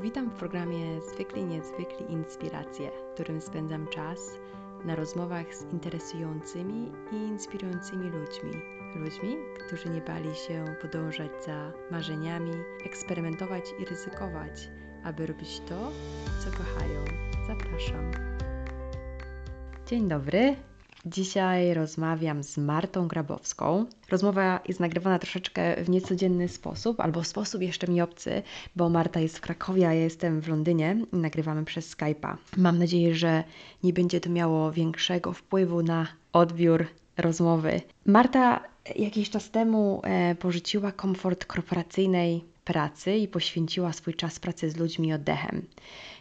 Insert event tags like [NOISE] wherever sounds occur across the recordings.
Witam w programie Zwykli Niezwykli Inspiracje, w którym spędzam czas na rozmowach z interesującymi i inspirującymi ludźmi. Ludźmi, którzy nie bali się podążać za marzeniami, eksperymentować i ryzykować, aby robić to, co kochają. Zapraszam. Dzień dobry. Dzisiaj rozmawiam z Martą Grabowską. Rozmowa jest nagrywana troszeczkę w niecodzienny sposób, albo w sposób jeszcze mi obcy, bo Marta jest w Krakowie, a ja jestem w Londynie i nagrywamy przez Skype'a. Mam nadzieję, że nie będzie to miało większego wpływu na odbiór rozmowy. Marta jakiś czas temu e, porzuciła komfort korporacyjnej pracy i poświęciła swój czas pracy z ludźmi oddechem.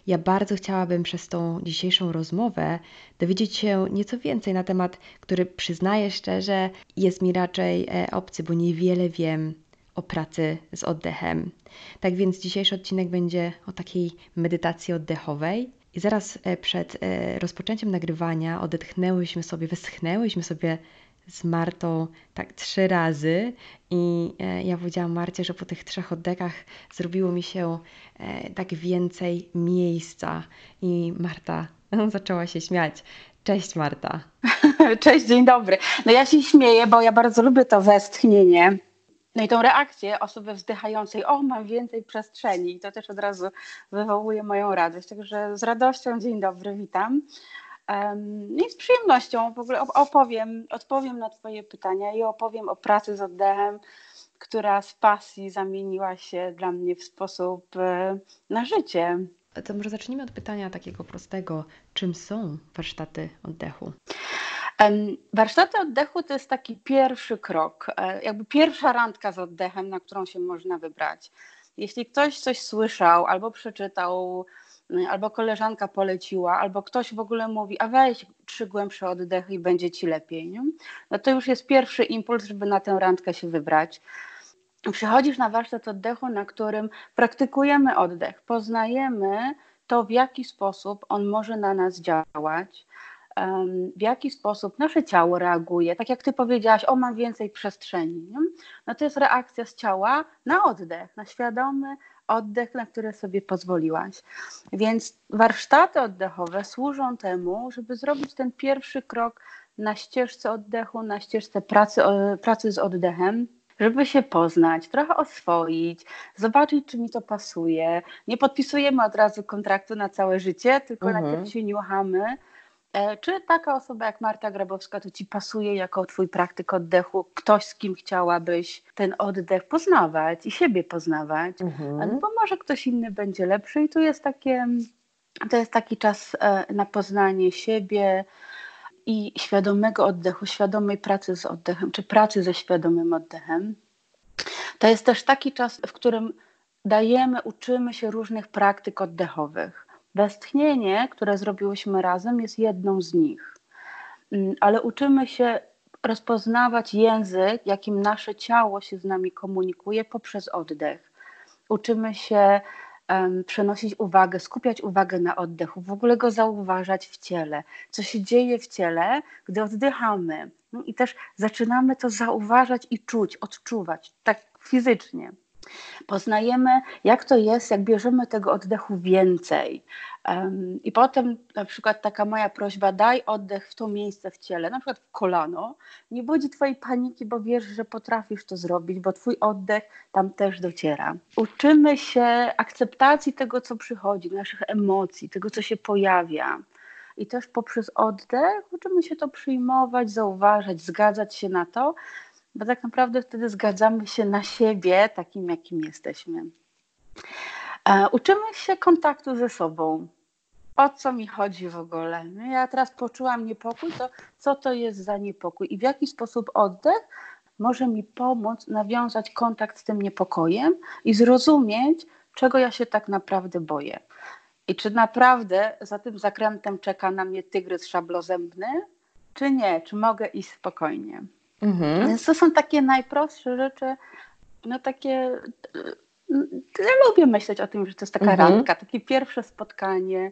Ja bardzo chciałabym przez tą dzisiejszą rozmowę dowiedzieć się nieco więcej na temat, który przyznaję szczerze, jest mi raczej e, obcy, bo niewiele wiem o pracy z oddechem. Tak więc dzisiejszy odcinek będzie o takiej medytacji oddechowej. I zaraz e, przed e, rozpoczęciem nagrywania odetchnęłyśmy sobie, wyschnęłyśmy sobie z Martą tak trzy razy i e, ja powiedziałam Marcie, że po tych trzech oddechach zrobiło mi się e, tak więcej miejsca i Marta [LAUGHS] zaczęła się śmiać. Cześć Marta. [LAUGHS] Cześć, dzień dobry. No ja się śmieję, bo ja bardzo lubię to westchnienie. No i tą reakcję osoby wzdychającej, o mam więcej przestrzeni i to też od razu wywołuje moją radość. Także z radością dzień dobry, witam. No i z przyjemnością w ogóle opowiem, odpowiem na Twoje pytania i opowiem o pracy z oddechem, która z pasji zamieniła się dla mnie w sposób e, na życie. To może zacznijmy od pytania takiego prostego. Czym są warsztaty oddechu? Warsztaty oddechu to jest taki pierwszy krok, e, jakby pierwsza randka z oddechem, na którą się można wybrać. Jeśli ktoś coś słyszał albo przeczytał albo koleżanka poleciła, albo ktoś w ogóle mówi, a weź trzy głębsze oddechy i będzie ci lepiej. Nie? No to już jest pierwszy impuls, żeby na tę randkę się wybrać. Przychodzisz na warsztat oddechu, na którym praktykujemy oddech, poznajemy to, w jaki sposób on może na nas działać, w jaki sposób nasze ciało reaguje. Tak jak ty powiedziałaś, o mam więcej przestrzeni. Nie? No to jest reakcja z ciała na oddech, na świadomy oddech, na który sobie pozwoliłaś. Więc warsztaty oddechowe służą temu, żeby zrobić ten pierwszy krok na ścieżce oddechu, na ścieżce pracy, pracy z oddechem, żeby się poznać, trochę oswoić, zobaczyć, czy mi to pasuje. Nie podpisujemy od razu kontraktu na całe życie, tylko mhm. najpierw się niuchamy czy taka osoba jak Marta Grabowska to ci pasuje jako twój praktyk oddechu, ktoś z kim chciałabyś ten oddech poznawać i siebie poznawać? Mhm. Bo może ktoś inny będzie lepszy i tu jest takie, to jest taki czas e, na poznanie siebie i świadomego oddechu, świadomej pracy z oddechem, czy pracy ze świadomym oddechem. To jest też taki czas, w którym dajemy, uczymy się różnych praktyk oddechowych. Westchnienie, które zrobiłyśmy razem, jest jedną z nich. Mm, ale uczymy się rozpoznawać język, jakim nasze ciało się z nami komunikuje poprzez oddech. Uczymy się um, przenosić uwagę, skupiać uwagę na oddechu, w ogóle go zauważać w ciele, co się dzieje w ciele, gdy oddychamy. No I też zaczynamy to zauważać i czuć, odczuwać, tak fizycznie. Poznajemy, jak to jest, jak bierzemy tego oddechu więcej. I potem na przykład taka moja prośba, daj oddech w to miejsce w ciele, na przykład w kolano. Nie budzi twojej paniki, bo wiesz, że potrafisz to zrobić, bo twój oddech tam też dociera. Uczymy się akceptacji tego, co przychodzi, naszych emocji, tego, co się pojawia. I też poprzez oddech uczymy się to przyjmować, zauważać, zgadzać się na to, bo tak naprawdę wtedy zgadzamy się na siebie takim, jakim jesteśmy. E, uczymy się kontaktu ze sobą. O co mi chodzi w ogóle? No ja teraz poczułam niepokój, to co to jest za niepokój i w jaki sposób oddech może mi pomóc nawiązać kontakt z tym niepokojem i zrozumieć, czego ja się tak naprawdę boję. I czy naprawdę za tym zakrętem czeka na mnie tygrys szablozębny, czy nie? Czy mogę iść spokojnie? Mhm. Więc to są takie najprostsze rzeczy, no takie. Ja lubię myśleć o tym, że to jest taka mhm. randka, takie pierwsze spotkanie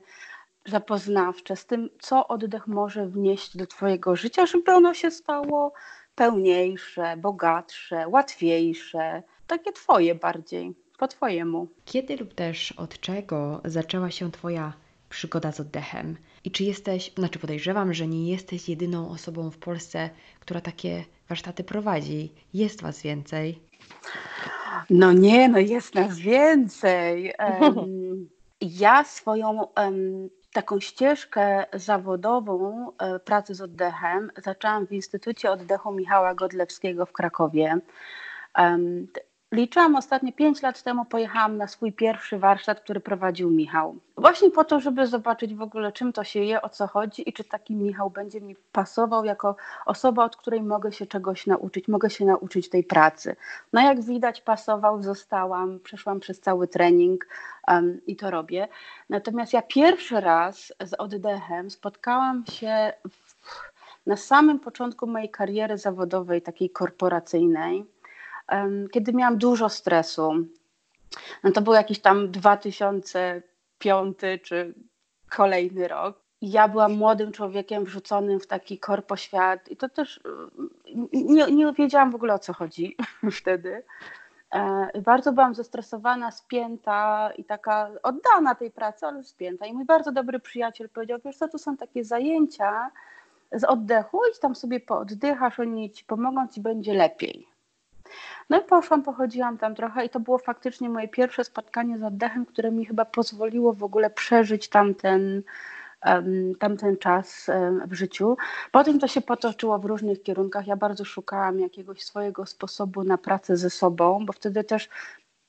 zapoznawcze z tym, co oddech może wnieść do Twojego życia, żeby ono się stało pełniejsze, bogatsze, łatwiejsze, takie Twoje bardziej. po Twojemu. Kiedy lub też od czego zaczęła się Twoja przygoda z oddechem? I czy jesteś, znaczy podejrzewam, że nie jesteś jedyną osobą w Polsce, która takie warsztaty prowadzi. Jest Was więcej. No nie, no jest nas więcej. Um, [LAUGHS] ja swoją um, taką ścieżkę zawodową e, pracy z oddechem zaczęłam w Instytucie Oddechu Michała Godlewskiego w Krakowie. Liczyłam ostatnie 5 lat temu, pojechałam na swój pierwszy warsztat, który prowadził Michał. Właśnie po to, żeby zobaczyć w ogóle, czym to się je, o co chodzi i czy taki Michał będzie mi pasował jako osoba, od której mogę się czegoś nauczyć, mogę się nauczyć tej pracy. No jak widać, pasował, zostałam, przeszłam przez cały trening um, i to robię. Natomiast ja pierwszy raz z oddechem spotkałam się w, na samym początku mojej kariery zawodowej, takiej korporacyjnej kiedy miałam dużo stresu. No to był jakiś tam 2005 czy kolejny rok. ja byłam młodym człowiekiem wrzuconym w taki korpoświat i to też nie, nie wiedziałam w ogóle o co chodzi [LAUGHS] wtedy. E, bardzo byłam zestresowana, spięta i taka oddana tej pracy, ale spięta. I mój bardzo dobry przyjaciel powiedział, wiesz co, tu są takie zajęcia z oddechu, idź tam sobie pooddychasz, oni ci pomogą, ci będzie lepiej. No i poszłam, pochodziłam tam trochę i to było faktycznie moje pierwsze spotkanie z oddechem, które mi chyba pozwoliło w ogóle przeżyć tamten, tamten czas w życiu. Potem to się potoczyło w różnych kierunkach. Ja bardzo szukałam jakiegoś swojego sposobu na pracę ze sobą, bo wtedy też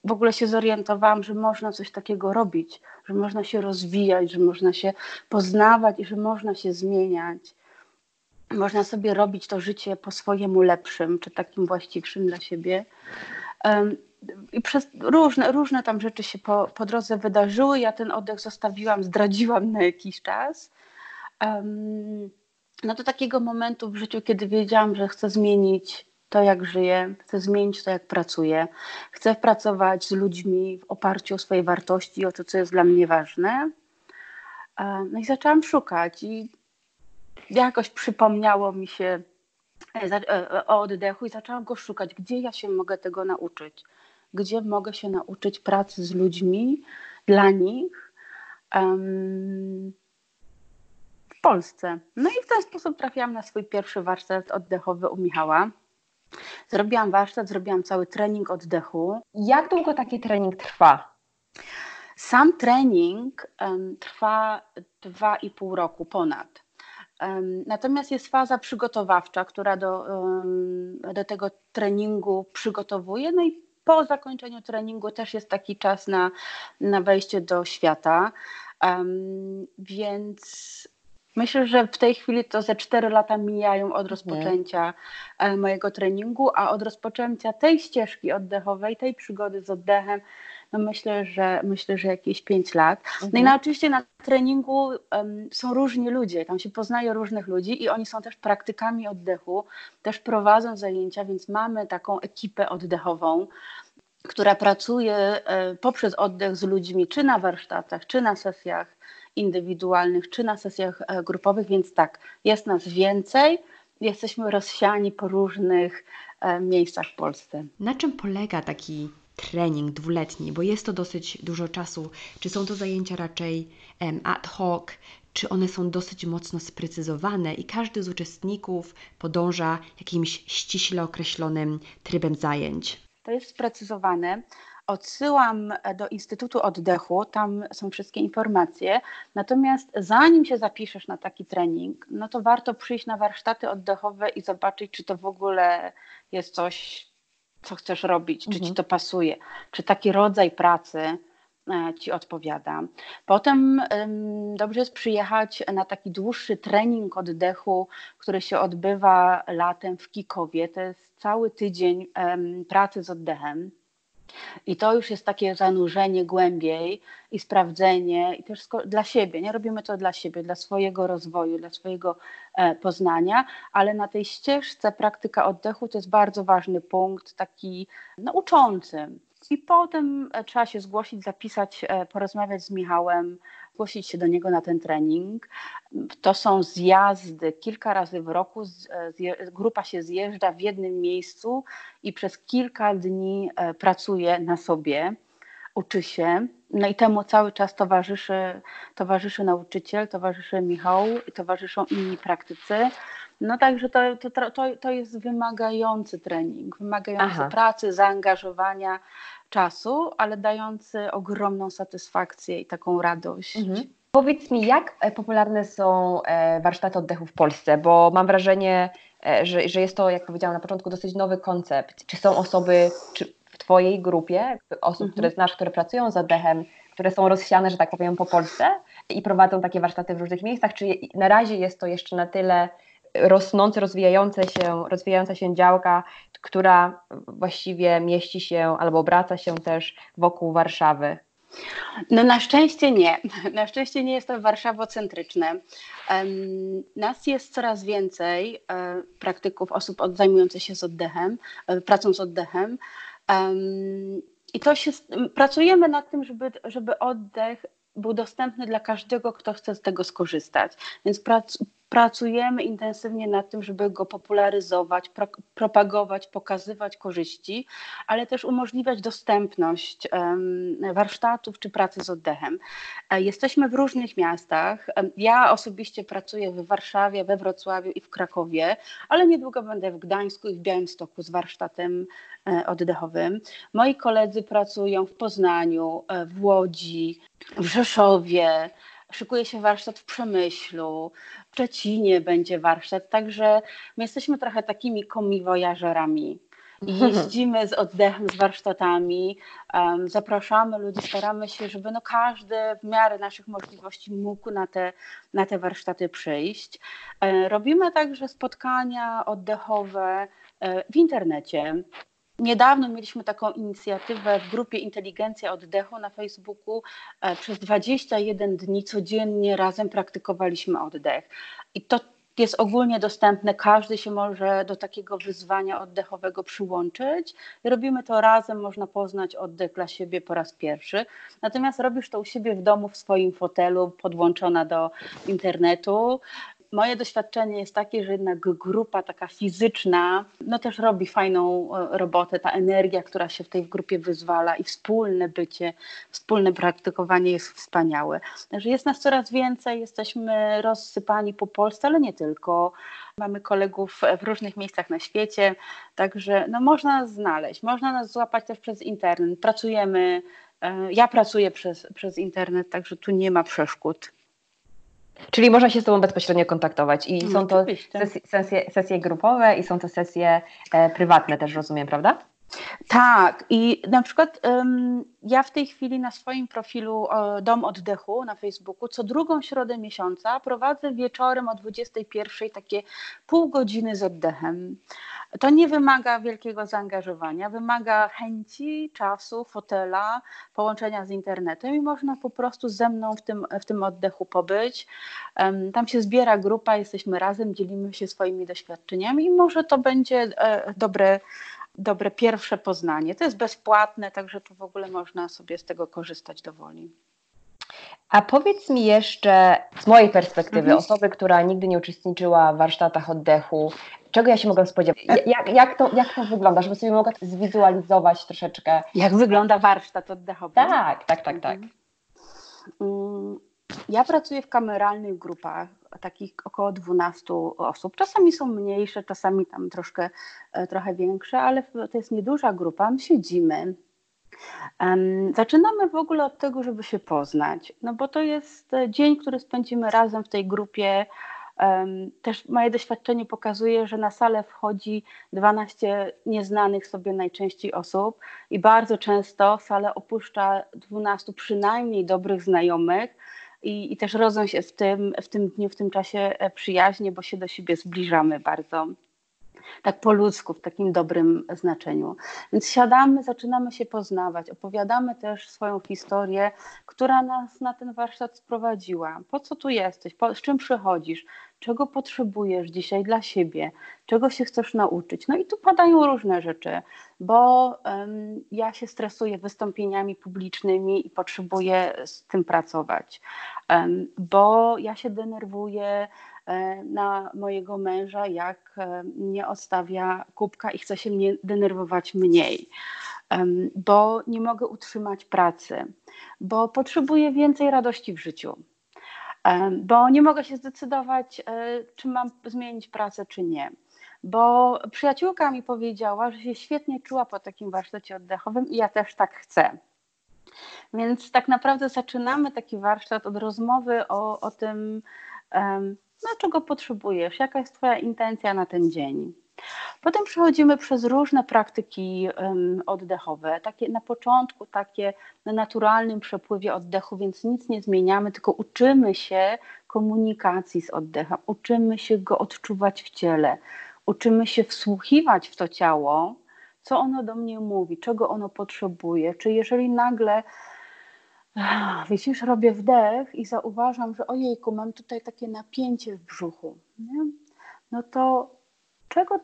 w ogóle się zorientowałam, że można coś takiego robić, że można się rozwijać, że można się poznawać i że można się zmieniać można sobie robić to życie po swojemu lepszym, czy takim właściwszym dla siebie. I przez różne, różne tam rzeczy się po, po drodze wydarzyły. Ja ten oddech zostawiłam, zdradziłam na jakiś czas. No do takiego momentu w życiu, kiedy wiedziałam, że chcę zmienić to, jak żyję, chcę zmienić to, jak pracuję, chcę pracować z ludźmi w oparciu o swoje wartości, o to, co jest dla mnie ważne. No i zaczęłam szukać i jakoś przypomniało mi się e, e, o oddechu i zaczęłam go szukać, gdzie ja się mogę tego nauczyć, gdzie mogę się nauczyć pracy z ludźmi, dla nich um, w Polsce. No i w ten sposób trafiłam na swój pierwszy warsztat oddechowy u Michała. Zrobiłam warsztat, zrobiłam cały trening oddechu. Jak długo taki trening trwa? Sam trening um, trwa dwa i pół roku ponad. Natomiast jest faza przygotowawcza, która do, do tego treningu przygotowuje. No i po zakończeniu treningu też jest taki czas na, na wejście do świata. Więc myślę, że w tej chwili to ze 4 lata mijają od rozpoczęcia Nie. mojego treningu, a od rozpoczęcia tej ścieżki oddechowej, tej przygody z oddechem, myślę, że myślę, że jakieś 5 lat. No i mhm. oczywiście na treningu um, są różni ludzie, tam się poznaje różnych ludzi i oni są też praktykami oddechu, też prowadzą zajęcia, więc mamy taką ekipę oddechową, która pracuje e, poprzez oddech z ludźmi, czy na warsztatach, czy na sesjach indywidualnych, czy na sesjach e, grupowych, więc tak, jest nas więcej, jesteśmy rozsiani po różnych e, miejscach w Polsce. Na czym polega taki trening dwuletni, bo jest to dosyć dużo czasu. Czy są to zajęcia raczej ad hoc, czy one są dosyć mocno sprecyzowane i każdy z uczestników podąża jakimś ściśle określonym trybem zajęć? To jest sprecyzowane. Odsyłam do Instytutu Oddechu, tam są wszystkie informacje. Natomiast zanim się zapiszesz na taki trening, no to warto przyjść na warsztaty oddechowe i zobaczyć, czy to w ogóle jest coś co chcesz robić, czy mhm. ci to pasuje, czy taki rodzaj pracy e, ci odpowiada. Potem dobrze jest przyjechać na taki dłuższy trening oddechu, który się odbywa latem w Kikowie. To jest cały tydzień pracy z oddechem. I to już jest takie zanurzenie głębiej i sprawdzenie, i też dla siebie. Nie robimy to dla siebie, dla swojego rozwoju, dla swojego e, poznania, ale na tej ścieżce praktyka oddechu to jest bardzo ważny punkt, taki no, uczący. I potem e, trzeba się zgłosić, zapisać, e, porozmawiać z Michałem, zgłosić się do niego na ten trening. To są zjazdy kilka razy w roku. Grupa się zjeżdża w jednym miejscu i przez kilka dni pracuje na sobie. uczy się. No i temu cały czas towarzyszy, towarzyszy nauczyciel, towarzyszy Michał, towarzyszą inni praktycy. No także to, to, to, to jest wymagający trening, wymagający Aha. pracy, zaangażowania, czasu, ale dający ogromną satysfakcję i taką radość. Mhm. Powiedz mi, jak e, popularne są e, warsztaty oddechu w Polsce, bo mam wrażenie, e, że, że jest to, jak powiedziałam na początku, dosyć nowy koncept. Czy są osoby czy w Twojej grupie, osób, mhm. które znasz, które pracują z oddechem, które są rozsiane, że tak powiem, po Polsce i prowadzą takie warsztaty w różnych miejscach? Czy na razie jest to jeszcze na tyle rosnące, rozwijające się, rozwijająca się działka, która właściwie mieści się albo obraca się też wokół Warszawy? No na szczęście nie. [LAUGHS] Na szczęście nie jest to warszawocentryczne. Nas jest coraz więcej e, praktyków, osób zajmujących się z oddechem, e, pracą z oddechem. I to się, pracujemy nad tym, żeby, żeby oddech był dostępny dla każdego, kto chce z tego skorzystać. Więc prac, pracujemy intensywnie nad tym, żeby go popularyzować, pro, propagować, pokazywać korzyści, ale też umożliwiać dostępność warsztatów czy pracy z oddechem. E, jesteśmy w różnych miastach. Ja osobiście pracuję w Warszawie, we Wrocławiu i w Krakowie, ale niedługo będę w Gdańsku i w Białymstoku z warsztatem e, oddechowym. Moi koledzy pracują w Poznaniu, e, w Łodzi, w Rzeszowie, szykuje się warsztat w Przemyślu, w Szczecinie będzie warsztat, także my jesteśmy trochę takimi komiwojażerami. [LAUGHS] Jeździmy z oddechem, z warsztatami, um, zapraszamy ludzi, staramy się, żeby no każdy w miarę naszych możliwości mógł na te, na te warsztaty przyjść. E, robimy także spotkania oddechowe e, w internecie. Niedawno mieliśmy taką inicjatywę w grupie Inteligencja Oddechu na Facebooku. E, przez 21 dni codziennie razem praktykowaliśmy oddech. I to jest ogólnie dostępne, każdy się może do takiego wyzwania oddechowego przyłączyć. Robimy to razem, można poznać oddech dla siebie po raz pierwszy. Natomiast robisz to u siebie w domu, w swoim fotelu, podłączona do internetu moje doświadczenie jest takie, że jednak grupa taka fizyczna, no też robi fajną e, robotę, ta energia, która się w tej grupie wyzwala i wspólne bycie, wspólne praktykowanie jest wspaniałe. Także jest nas coraz więcej, jesteśmy rozsypani po Polsce, ale nie tylko. Mamy kolegów w różnych miejscach na świecie, także no można nas znaleźć, można nas złapać też przez internet. Pracujemy, e, ja pracuję przez, przez internet, także tu nie ma przeszkód. Czyli można się z Tobą bezpośrednio kontaktować i no, są to sesje, sesje, grupowe i są to sesje e, prywatne też, rozumiem, prawda? Tak, i na przykład um, ja w tej chwili na swoim profilu Dom Oddechu na Facebooku co drugą środę miesiąca prowadzę wieczorem o 21 takie pół godziny z oddechem. To nie wymaga wielkiego zaangażowania, wymaga chęci, czasu, fotela, połączenia z internetem i można po prostu ze mną w tym, w tym oddechu pobyć. Um, tam się zbiera grupa, jesteśmy razem, dzielimy się swoimi doświadczeniami i może to będzie e, dobre dobre pierwsze poznanie. To jest bezpłatne, także tu w ogóle można sobie z tego korzystać dowoli. A powiedz mi jeszcze z mojej perspektywy, mhm. osoby, która nigdy nie uczestniczyła w warsztatach oddechu, czego ja się mogę spodziewać? Jak, jak, to, jak to wygląda, żeby sobie mogła zwizualizować troszeczkę? Jak wygląda warsztat oddechowy? Tak, tak, tak, tak. Mhm. Ja pracuję w kameralnych grupach, takich około 12 osób. Czasami są mniejsze, czasami tam troszkę, e, trochę większe, ale to jest nieduża grupa. My siedzimy. Zaczynamy w ogóle od tego, żeby się poznać, no bo to jest e, dzień, który spędzimy razem w tej grupie. Też moje doświadczenie pokazuje, że na salę wchodzi 12 nieznanych sobie najczęściej osób i bardzo często salę opuszcza 12 przynajmniej dobrych znajomych, i, i też rodzą się w tym, w tym dniu, w tym czasie e, przyjaźnie, bo się do siebie zbliżamy bardzo tak po ludzku, w takim dobrym znaczeniu. Więc siadamy, zaczynamy się poznawać, opowiadamy też swoją historię, która nas na ten warsztat sprowadziła. Po co tu jesteś? Po, z czym przychodzisz? Czego potrzebujesz dzisiaj dla siebie? Czego się chcesz nauczyć? No i tu padają różne rzeczy, bo um, ja się stresuję wystąpieniami publicznymi i potrzebuję z tym pracować, um, bo ja się denerwuję E, na mojego męża, jak e, nie odstawia kubka i chce się mnie denerwować mniej. bo nie mogę utrzymać pracy, bo potrzebuję więcej radości w życiu, bo nie mogę się zdecydować, e, czy mam zmienić pracę, czy nie. Bo przyjaciółka mi powiedziała, że się świetnie czuła po takim warsztacie oddechowym i ja też tak chcę. Więc tak naprawdę zaczynamy taki warsztat od rozmowy o, o tym, no, czego potrzebujesz, jaka jest Twoja intencja na ten dzień. Potem przechodzimy przez różne praktyki oddechowe, takie na początku takie na naturalnym przepływie oddechu, więc nic nie zmieniamy, tylko uczymy się komunikacji z oddechem, uczymy się go odczuwać w ciele, uczymy się wsłuchiwać w to ciało, co ono do mnie mówi, czego ono potrzebuje, czy jeżeli nagle widzisz, robię wdech i zauważam, że ojejku, mam tutaj takie napięcie w brzuchu, nie? no to czego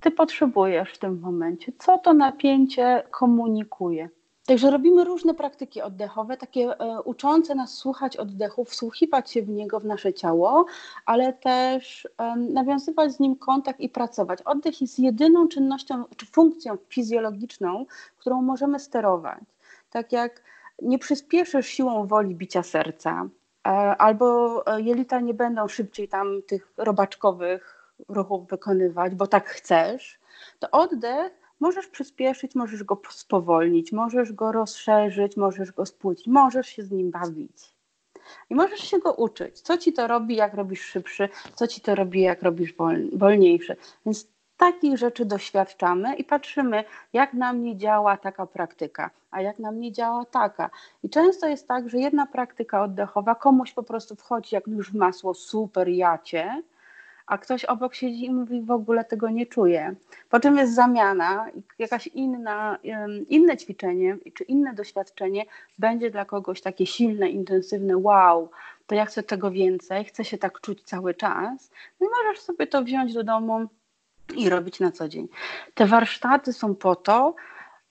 ty potrzebujesz w tym momencie? Co to napięcie komunikuje? Także robimy różne praktyki oddechowe, takie e, uczące nas słuchać oddechu, wsłuchiwać się w niego, w nasze ciało, ale też nawiązywać z nim kontakt i pracować. Oddech jest jedyną czynnością czy funkcją fizjologiczną, którą możemy sterować. Tak jak nie przyspieszysz siłą woli bicia serca, e, albo e, jelita nie będą szybciej tam tych robaczkowych ruchów wykonywać, bo tak chcesz, to oddech możesz przyspieszyć, możesz go spowolnić, możesz go rozszerzyć, możesz go spłucić, możesz się z nim bawić. I możesz się go uczyć, co ci to robi, jak robisz szybszy, co ci to robi, jak robisz wolniejszy. Więc takich rzeczy doświadczamy i patrzymy, jak na mnie działa taka praktyka, a jak na mnie działa taka. I często jest tak, że jedna praktyka oddechowa komuś po prostu wchodzi jak już w masło, super jacie, a ktoś obok siedzi i mówi, w ogóle tego nie czuję. Po czym jest zamiana, jakaś inna, inne ćwiczenie czy inne doświadczenie będzie dla kogoś takie silne, intensywne, wow, to ja chcę tego więcej, chcę się tak czuć cały czas. No i możesz sobie to wziąć do domu i robić na co dzień. Te warsztaty są po to,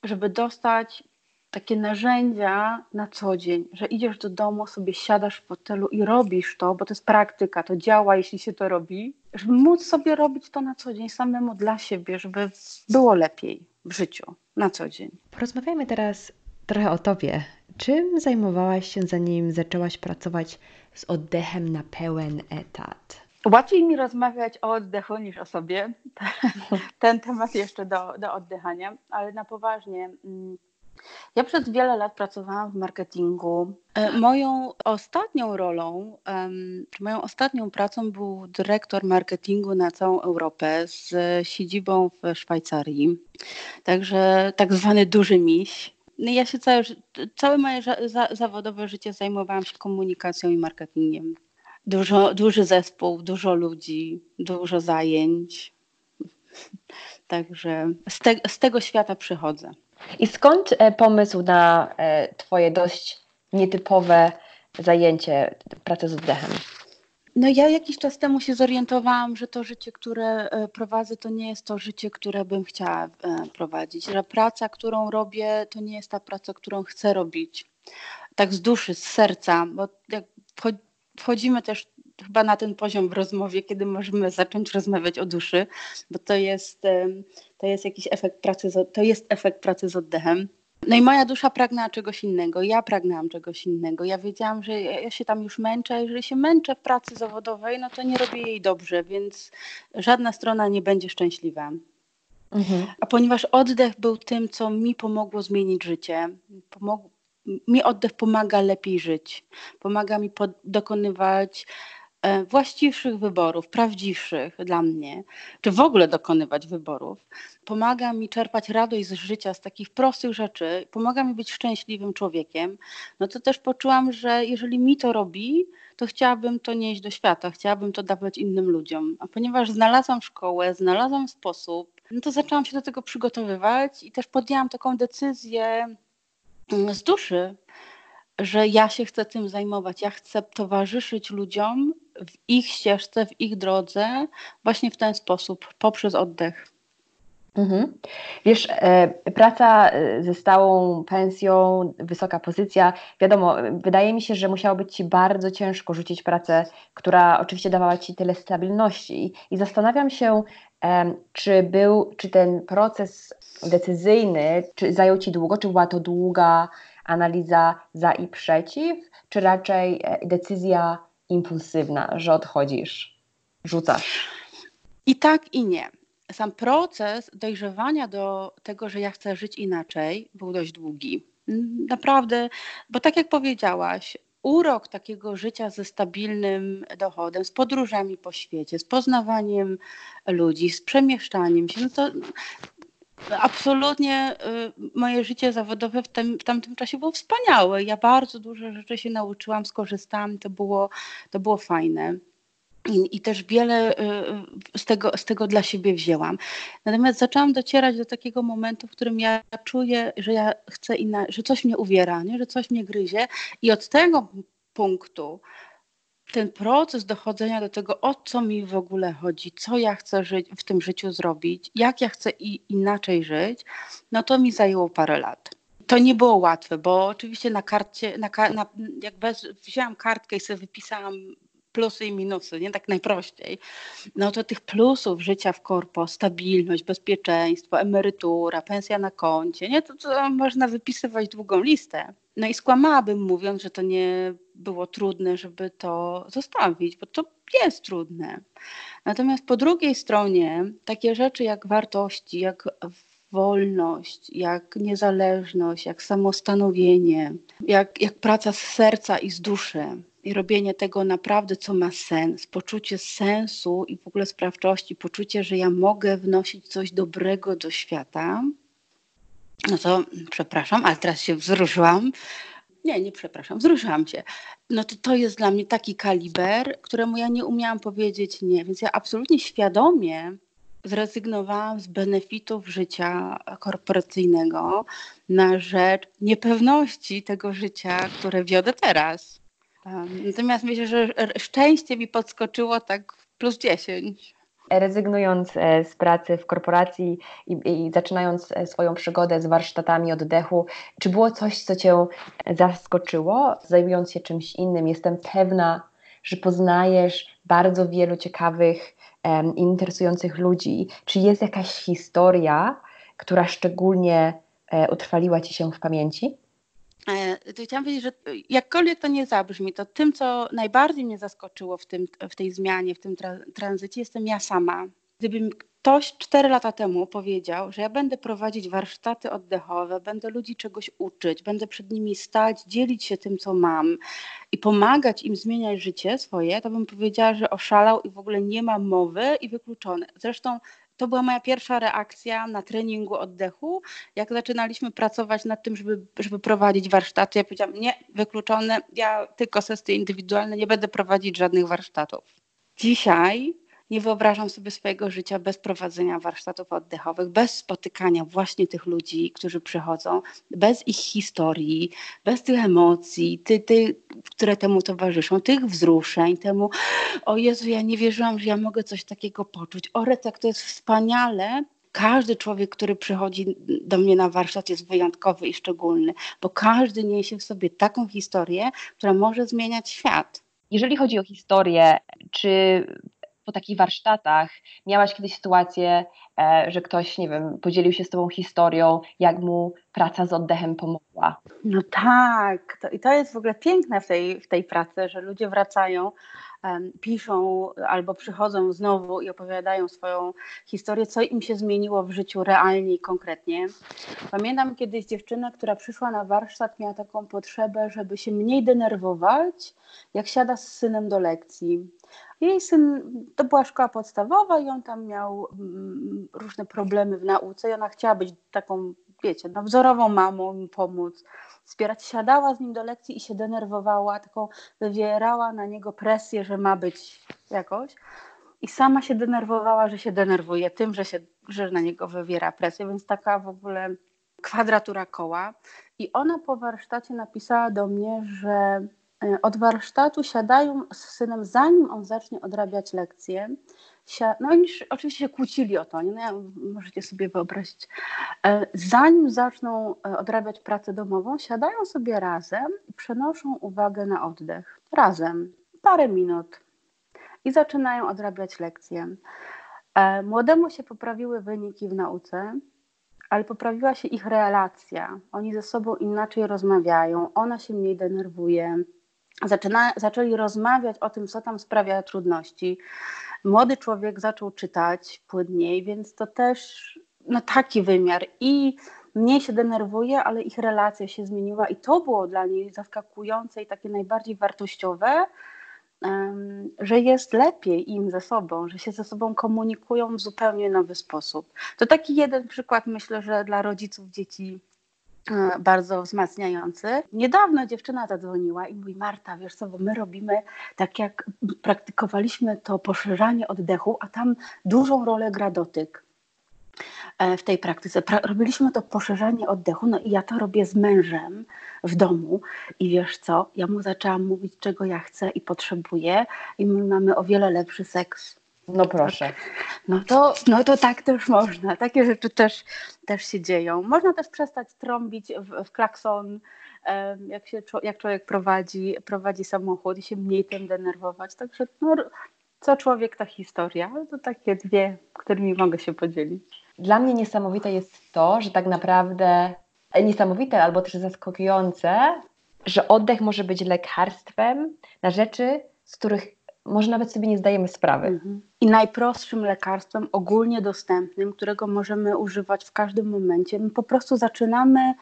żeby dostać takie narzędzia na co dzień, że idziesz do domu, sobie siadasz w fotelu i robisz to, bo to jest praktyka, to działa, jeśli się to robi, żeby móc sobie robić to na co dzień samemu dla siebie, żeby było lepiej w życiu na co dzień. Porozmawiajmy teraz trochę o tobie. Czym zajmowałaś się zanim zaczęłaś pracować z oddechem na pełen etat? Łatwiej mi rozmawiać o oddechu niż o sobie. [LAUGHS] Ten temat jeszcze do, do oddychania, ale na poważnie. Ja przez wiele lat pracowałam w marketingu. E, moją ostatnią rolą, moją ostatnią pracą był dyrektor marketingu na całą Europę z siedzibą w Szwajcarii. Także tak zwany duży miś. No ja się całe, całe moje zawodowe życie zajmowałam się komunikacją i marketingiem dużo, duży zespół, dużo ludzi, dużo zajęć. [LAUGHS] Także z, te, z tego świata przychodzę. I skąd e, pomysł na e, Twoje dość nietypowe zajęcie, pracę z oddechem? No ja jakiś czas temu się zorientowałam, że to życie, które e, prowadzę, to nie jest to życie, które bym chciała prowadzić. Że praca, którą robię, to nie jest ta praca, którą chcę robić. Tak z duszy, z serca, bo jak wchodzimy też chyba na ten poziom w rozmowie, kiedy możemy zacząć rozmawiać o duszy, bo to jest, to jest jakiś efekt pracy, z, to jest efekt pracy z oddechem. No i moja dusza pragnęła czegoś innego, ja pragnęłam czegoś innego. Ja wiedziałam, że ja się tam już męczę, a jeżeli się męczę w pracy zawodowej, no to nie robię jej dobrze, więc żadna strona nie będzie szczęśliwa. Mhm. A ponieważ oddech był tym, co mi pomogło zmienić życie, mi oddech pomaga lepiej żyć, pomaga mi dokonywać e, właściwszych wyborów, prawdziwszych dla mnie, czy w ogóle dokonywać wyborów. Pomaga mi czerpać radość z życia, z takich prostych rzeczy, pomaga mi być szczęśliwym człowiekiem. No to też poczułam, że jeżeli mi to robi, to chciałabym to nieść do świata, chciałabym to dawać innym ludziom. A ponieważ znalazłam szkołę, znalazłam sposób, no to zaczęłam się do tego przygotowywać i też podjęłam taką decyzję z duszy, że ja się chcę tym zajmować. Ja chcę towarzyszyć ludziom w ich ścieżce, w ich drodze, właśnie w ten sposób, poprzez oddech. Mhm. Wiesz, e, praca e, ze stałą pensją, wysoka pozycja, wiadomo, wydaje mi się, że musiało być Ci bardzo ciężko rzucić pracę, która oczywiście dawała Ci tyle stabilności. I zastanawiam się, czy był, czy ten proces decyzyjny, czy zajął Ci długo, czy była to długa analiza za i przeciw, czy raczej e, decyzja impulsywna, że odchodzisz, rzucasz? I tak, i nie sam proces dojrzewania do tego, że ja chcę żyć inaczej, był dość długi. Naprawdę, bo tak jak powiedziałaś, urok takiego życia ze stabilnym dochodem, z podróżami po świecie, z poznawaniem ludzi, z przemieszczaniem się, no to absolutnie y, moje życie zawodowe w, tym, w tamtym czasie było wspaniałe. Ja bardzo dużo rzeczy się nauczyłam, skorzystałam, to było, to było fajne. I, I, też wiele y, y, z tego, z tego dla siebie wzięłam. Natomiast zaczęłam docierać do takiego momentu, w którym ja czuję, że ja chcę inna, że coś mnie uwiera, nie? że coś mnie gryzie. I od tego punktu ten proces dochodzenia do tego, o co mi w ogóle chodzi, co ja chcę żyć, w tym życiu zrobić, jak ja chcę i, inaczej żyć, no to mi zajęło parę lat. To nie było łatwe, bo oczywiście na karcie, na, na, jak bez, wzięłam kartkę i sobie wypisałam plusy i minusy, nie tak najprościej, no to tych plusów życia w korpo, stabilność, bezpieczeństwo, emerytura, pensja na koncie, nie, to, to można wypisywać długą listę. No i skłamałabym mówiąc, że to nie było trudne, żeby to zostawić, bo to jest trudne. Natomiast po drugiej stronie takie rzeczy jak wartości, jak wolność, jak niezależność, jak samostanowienie, jak, jak praca z serca i z duszy, i robienie tego naprawdę, co ma sens, poczucie sensu i w ogóle sprawczości, poczucie, że ja mogę wnosić coś dobrego do świata, no to przepraszam, ale teraz się wzruszyłam. Nie, nie przepraszam, wzruszyłam się. No to to jest dla mnie taki kaliber, któremu ja nie umiałam powiedzieć nie, więc ja absolutnie świadomie zrezygnowałam z benefitów życia korporacyjnego na rzecz niepewności tego życia, które wiodę teraz. Natomiast myślę, że szczęście mi podskoczyło tak plus 10 rezygnując e, z pracy w korporacji i, i, zaczynając e, swoją przygodę z warsztatami oddechu, czy było coś, co Cię zaskoczyło, zajmując się czymś innym? Jestem pewna, że poznajesz bardzo wielu ciekawych, um, interesujących ludzi. Czy jest jakaś historia, która szczególnie e, utrwaliła Ci się w pamięci? E, to chciałam powiedzieć, że jakkolwiek to nie zabrzmi, to tym, co najbardziej mnie zaskoczyło w, tym, w tej zmianie, w tym tra tranzycie, jestem ja sama. Gdybym ktoś cztery lata temu powiedział, że ja będę prowadzić warsztaty oddechowe, będę ludzi czegoś uczyć, będę przed nimi stać, dzielić się tym, co mam i pomagać im zmieniać życie swoje, to bym powiedziała, że oszalał i w ogóle nie ma mowy i wykluczony. Zresztą to była moja pierwsza reakcja na treningu oddechu. Jak zaczynaliśmy pracować nad tym, żeby, żeby prowadzić warsztaty, ja powiedziałam, nie, wykluczone, ja tylko sesje indywidualne, nie będę prowadzić żadnych warsztatów. Dzisiaj nie wyobrażam sobie swojego życia bez prowadzenia warsztatów oddechowych, bez spotykania właśnie tych ludzi, którzy przychodzą, bez ich historii, bez tych emocji, ty, ty, które temu towarzyszą, tych wzruszeń, temu, o Jezu, ja nie wierzyłam, że ja mogę coś takiego poczuć. O, Recek, to jest wspaniale, każdy człowiek, który przychodzi do mnie na warsztat, jest wyjątkowy i szczególny, bo każdy niesie w sobie taką historię, która może zmieniać świat. Jeżeli chodzi o historię, czy po takich warsztatach miałaś kiedyś sytuację, e, że ktoś, nie wiem, podzielił się z tobą historią, jak mu praca z oddechem pomogła? No tak, to, i to jest w ogóle piękne w tej, w tej pracy, że ludzie wracają, piszą albo przychodzą znowu i opowiadają swoją historię, co im się zmieniło w życiu realnie i konkretnie. Pamiętam kiedyś dziewczynę, która przyszła na warsztat, miała taką potrzebę, żeby się mniej denerwować, jak siada z synem do lekcji jej syn, to była szkoła podstawowa i on tam miał mm, różne problemy w nauce i ona chciała być taką, wiecie, no, wzorową mamą, mu pomóc, wspierać. Siadała z nim do lekcji i się denerwowała, taką wywierała na niego presję, że ma być jakoś. I sama się denerwowała, że się denerwuje tym, że, się, że na niego wywiera presję, więc taka w ogóle kwadratura koła. I ona po warsztacie napisała do mnie, że E, od warsztatu siadają z synem, zanim on zacznie odrabiać lekcje no oni oczywiście się kłócili o to, nie? No, możecie sobie wyobrazić. E, zanim zaczną e, odrabiać pracę domową, siadają sobie razem i przenoszą uwagę na oddech. Razem, parę minut. I zaczynają odrabiać lekcje. E, młodemu się poprawiły wyniki w nauce, ale poprawiła się ich relacja. Oni ze sobą inaczej rozmawiają, ona się mniej denerwuje. Zaczyna, zaczęli rozmawiać o tym, co tam sprawia trudności. Młody człowiek zaczął czytać płynniej, więc to też no, taki wymiar. I mniej się denerwuje, ale ich relacja się zmieniła, i to było dla niej zaskakujące i takie najbardziej wartościowe że jest lepiej im ze sobą, że się ze sobą komunikują w zupełnie nowy sposób. To taki jeden przykład, myślę, że dla rodziców dzieci bardzo wzmacniający. Niedawno dziewczyna zadzwoniła i mówi: Marta, wiesz co, bo my robimy tak jak praktykowaliśmy to poszerzanie oddechu, a tam dużą rolę gra dotyk. E, w tej praktyce. robiliśmy to poszerzanie oddechu, no i ja to robię z mężem w domu i wiesz co, ja mu zaczęłam mówić, czego ja chcę i potrzebuję i my mamy o wiele lepszy seks. No proszę. No to, no to tak też można. Takie rzeczy też, też się dzieją. Można też przestać trąbić w, w klakson, jak, się, jak człowiek prowadzi, prowadzi samochód i się mniej tym denerwować. Także no, co człowiek, ta historia. To takie dwie, którymi mogę się podzielić. Dla mnie niesamowite jest to, że tak naprawdę e, niesamowite albo też zaskakujące, że oddech może być lekarstwem na rzeczy, z których może nawet sobie nie zdajemy sprawy. Mhm. I najprostszym lekarstwem, ogólnie dostępnym, którego możemy używać w każdym momencie. My po prostu zaczynamy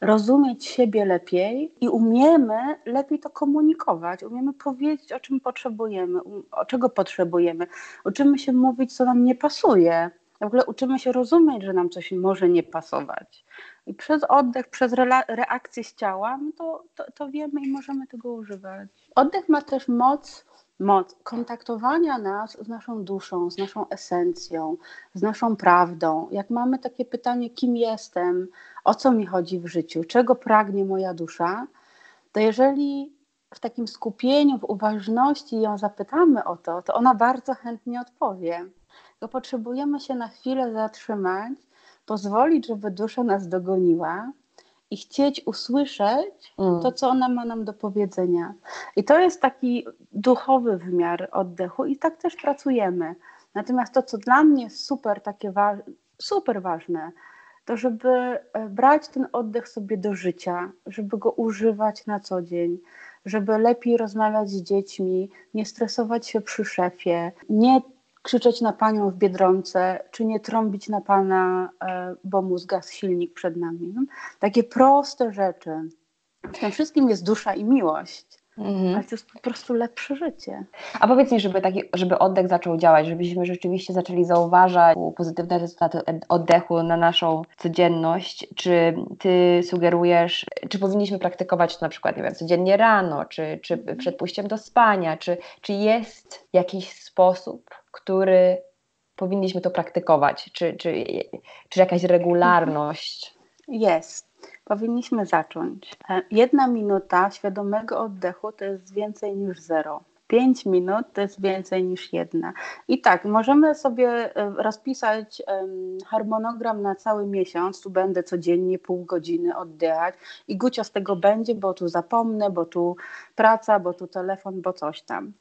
rozumieć siebie lepiej i umiemy lepiej to komunikować, umiemy powiedzieć, o czym potrzebujemy, o czego potrzebujemy, uczymy się mówić, co nam nie pasuje. W ogóle uczymy się rozumieć, że nam coś może nie pasować. I przez oddech, przez reakcję z ciała, no to, to, to wiemy i możemy tego używać. Oddech ma też moc moc kontaktowania nas z naszą duszą, z naszą esencją, z naszą prawdą. Jak mamy takie pytanie, kim jestem, o co mi chodzi w życiu, czego pragnie moja dusza, to jeżeli w takim skupieniu, w uważności ją zapytamy o to, to ona bardzo chętnie odpowie. To potrzebujemy się na chwilę zatrzymać, pozwolić, żeby dusza nas dogoniła i chcieć usłyszeć mm. to, co ona ma nam do powiedzenia. I to jest taki duchowy wymiar oddechu i tak też pracujemy. Natomiast to, co dla mnie jest super, takie wa super ważne, to żeby e, brać ten oddech sobie do życia, żeby go używać na co dzień, żeby lepiej rozmawiać z dziećmi, nie stresować się przy szefie, nie krzyczeć na panią w biedronce, czy nie trąbić na pana, e, bo mu zgasł silnik przed nami. No, takie proste rzeczy. W tym wszystkim jest dusza i miłość. Mhm. Ale to jest po prostu lepsze życie. A powiedz mi, żeby, taki, żeby oddech zaczął działać, żebyśmy rzeczywiście zaczęli zauważać pozytywne rezultaty oddechu na naszą codzienność. Czy ty sugerujesz, czy powinniśmy praktykować to na przykład, nie wiem, codziennie rano, czy, czy przed pójściem do spania, czy, czy jest jakiś sposób, który powinniśmy to praktykować? Czy, czy, czy jakaś regularność? Jest. Powinniśmy zacząć. E, jedna minuta świadomego oddechu to jest więcej niż zero. Pięć minut to jest więcej niż jedna. I tak, możemy sobie e, rozpisać harmonogram na cały miesiąc. Tu będę codziennie pół godziny oddychać i gucia z tego będzie, bo tu zapomnę, bo tu praca, bo tu telefon, bo coś tam.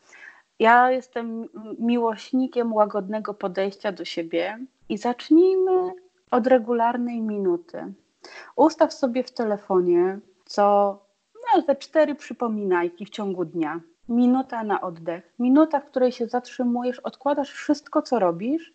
Ja jestem miłośnikiem łagodnego podejścia do siebie i zacznijmy od regularnej minuty. Ustaw sobie w telefonie co no, te cztery przypominajki w ciągu dnia. Minuta na oddech, minuta, w której się zatrzymujesz, odkładasz wszystko, co robisz,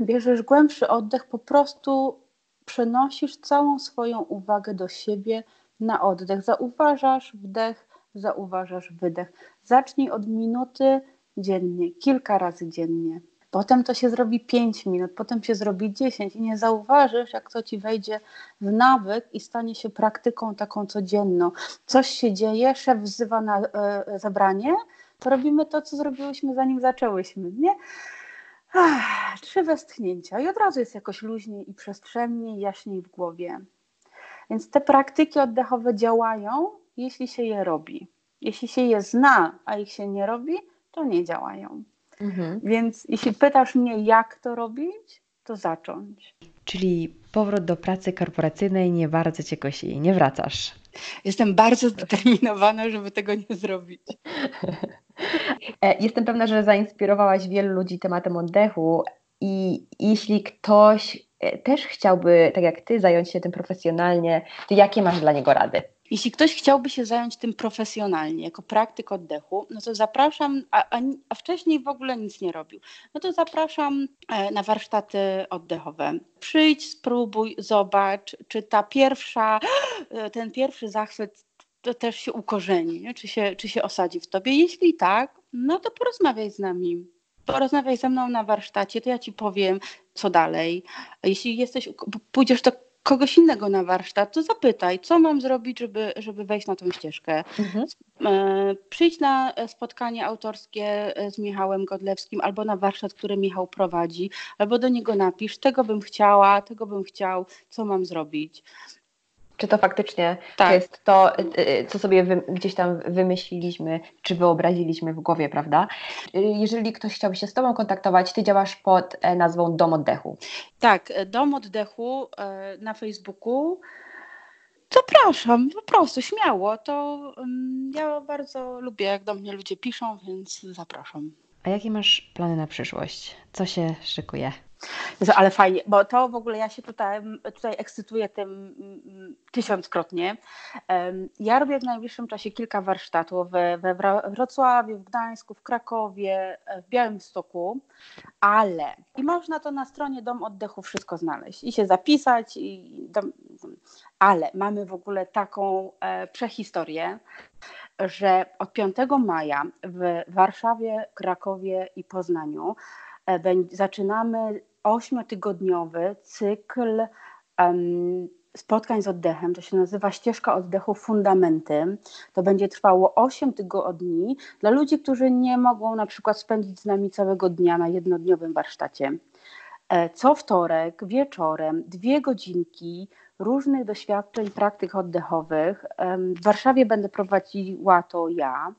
bierzesz głębszy oddech, po prostu przenosisz całą swoją uwagę do siebie na oddech. Zauważasz wdech, zauważasz wydech. Zacznij od minuty dziennie, kilka razy dziennie. Potem to się zrobi 5 minut, potem się zrobi 10 i nie zauważysz, jak to ci wejdzie w nawyk i stanie się praktyką taką codzienną. Coś się dzieje, szef wzywa na e, zebranie, to robimy to, co zrobiłyśmy zanim zaczęłyśmy, nie? Ach, trzy westchnięcia i od razu jest jakoś luźniej i przestrzenniej, jaśniej w głowie. Więc te praktyki oddechowe działają, jeśli się je robi. Jeśli się je zna, a ich się nie robi, to nie działają. Mhm. Więc jeśli pytasz mnie, jak to robić, to zacząć. Czyli powrót do pracy korporacyjnej nie bardzo cię kosi, nie wracasz. Jestem bardzo zdeterminowana, żeby tego nie zrobić. E, jestem pewna, że zainspirowałaś wielu ludzi tematem oddechu i jeśli ktoś e, też chciałby, tak jak ty, zająć się tym profesjonalnie, to jakie masz dla niego rady? Jeśli ktoś chciałby się zająć tym profesjonalnie, jako praktyk oddechu, no to zapraszam, a, a, wcześniej w ogóle nic nie robił, no to zapraszam e, na warsztaty oddechowe. Przyjdź, spróbuj, zobacz, czy ta pierwsza, [GASPS] e, ten pierwszy zachwyt to też się ukorzeni? Czy, się, czy się osadzi w tobie. Jeśli tak, no to porozmawiaj z nami. Porozmawiaj ze mną na warsztacie, to ja ci powiem, co dalej. Jeśli jesteś, pójdziesz do kogoś innego na warsztat, to zapytaj, co mam zrobić, żeby, żeby wejść na tą ścieżkę. Mhm. E, przyjdź na spotkanie autorskie z Michałem Godlewskim albo na warsztat, który Michał prowadzi, albo do niego napisz, tego bym chciała, tego bym chciał, co mam zrobić czy to faktycznie tak. jest to, y, y, co sobie wy, gdzieś tam wymyśliliśmy, czy wyobraziliśmy w głowie, prawda? Y, jeżeli ktoś chciałby się z Tobą kontaktować, Ty działasz pod e, nazwą Dom Oddechu. Tak, e, Dom Oddechu e, na Facebooku. Zapraszam, po prostu, śmiało. To um, ja bardzo lubię, jak do mnie ludzie piszą, więc zapraszam. A jakie masz plany na przyszłość? Co się szykuje? Ale fajnie, bo to w ogóle ja się tutaj, tutaj ekscytuję tym tysiąckrotnie. Ja robię w najbliższym czasie kilka warsztatów we, Wrocławiu, w Gdańsku, w Krakowie, w Białymstoku, ale i można to na stronie Dom Oddechu wszystko znaleźć i się zapisać, i dom, ale mamy w ogóle taką e, prehistorię, że od 5 maja w Warszawie, Krakowie i Poznaniu e, zaczynamy ośmiotygodniowy cykl um, spotkań z oddechem. To się nazywa ścieżka oddechu Fundamenty. To będzie trwało 8 tygodni dla ludzi, którzy nie mogą na przykład spędzić z nami całego dnia na jednodniowym warsztacie. E, co wtorek wieczorem dwie godzinki różnych doświadczeń, praktyk oddechowych. W Warszawie będę prowadziła to ja.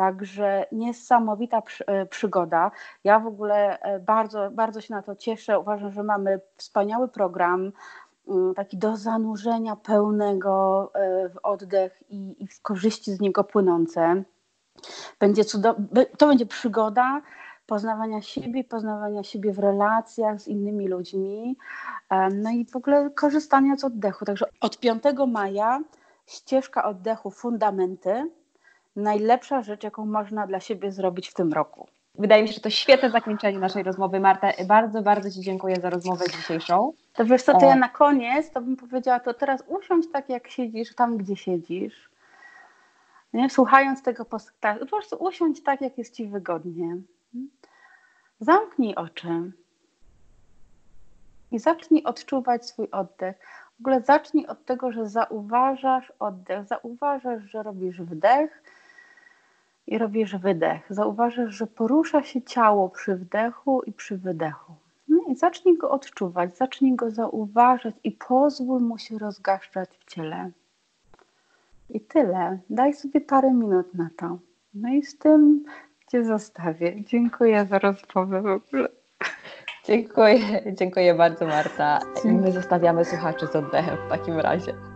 Także niesamowita e, przygoda. Ja w ogóle e, bardzo, bardzo się na to cieszę. Uważam, że mamy wspaniały program, mm, taki do zanurzenia pełnego e, w oddech i, w korzyści z niego płynące. Będzie to będzie przygoda poznawania siebie, poznawania siebie w relacjach z innymi ludźmi, no i w ogóle korzystania z oddechu. Także od 5 maja ścieżka oddechu Fundamenty najlepsza rzecz, jaką można dla siebie zrobić w tym roku. Wydaje mi się, że to świetne zakończenie naszej rozmowy. Marta, bardzo, bardzo Ci dziękuję za rozmowę dzisiejszą. To wiesz co, to ja na koniec to bym powiedziała, to teraz usiądź tak, jak siedzisz, tam, gdzie siedzisz. Nie? Słuchając tego podcastu, po prostu usiądź tak, jak jest Ci wygodnie. Zamknij oczy i zacznij odczuwać swój oddech. W ogóle zacznij od tego, że zauważasz oddech, zauważasz, że robisz wdech, i robisz wydech. Zauważysz, że porusza się ciało przy wdechu i przy wydechu. No i zacznij go odczuwać, zacznij go zauważać i pozwól mu się rozgaszczać w ciele. I tyle. Daj sobie parę minut na to. No i z tym Cię zostawię. Dziękuję za rozmowę w ogóle. Dziękuję, dziękuję bardzo Marta. I my zostawiamy słuchaczy z oddechem w takim razie.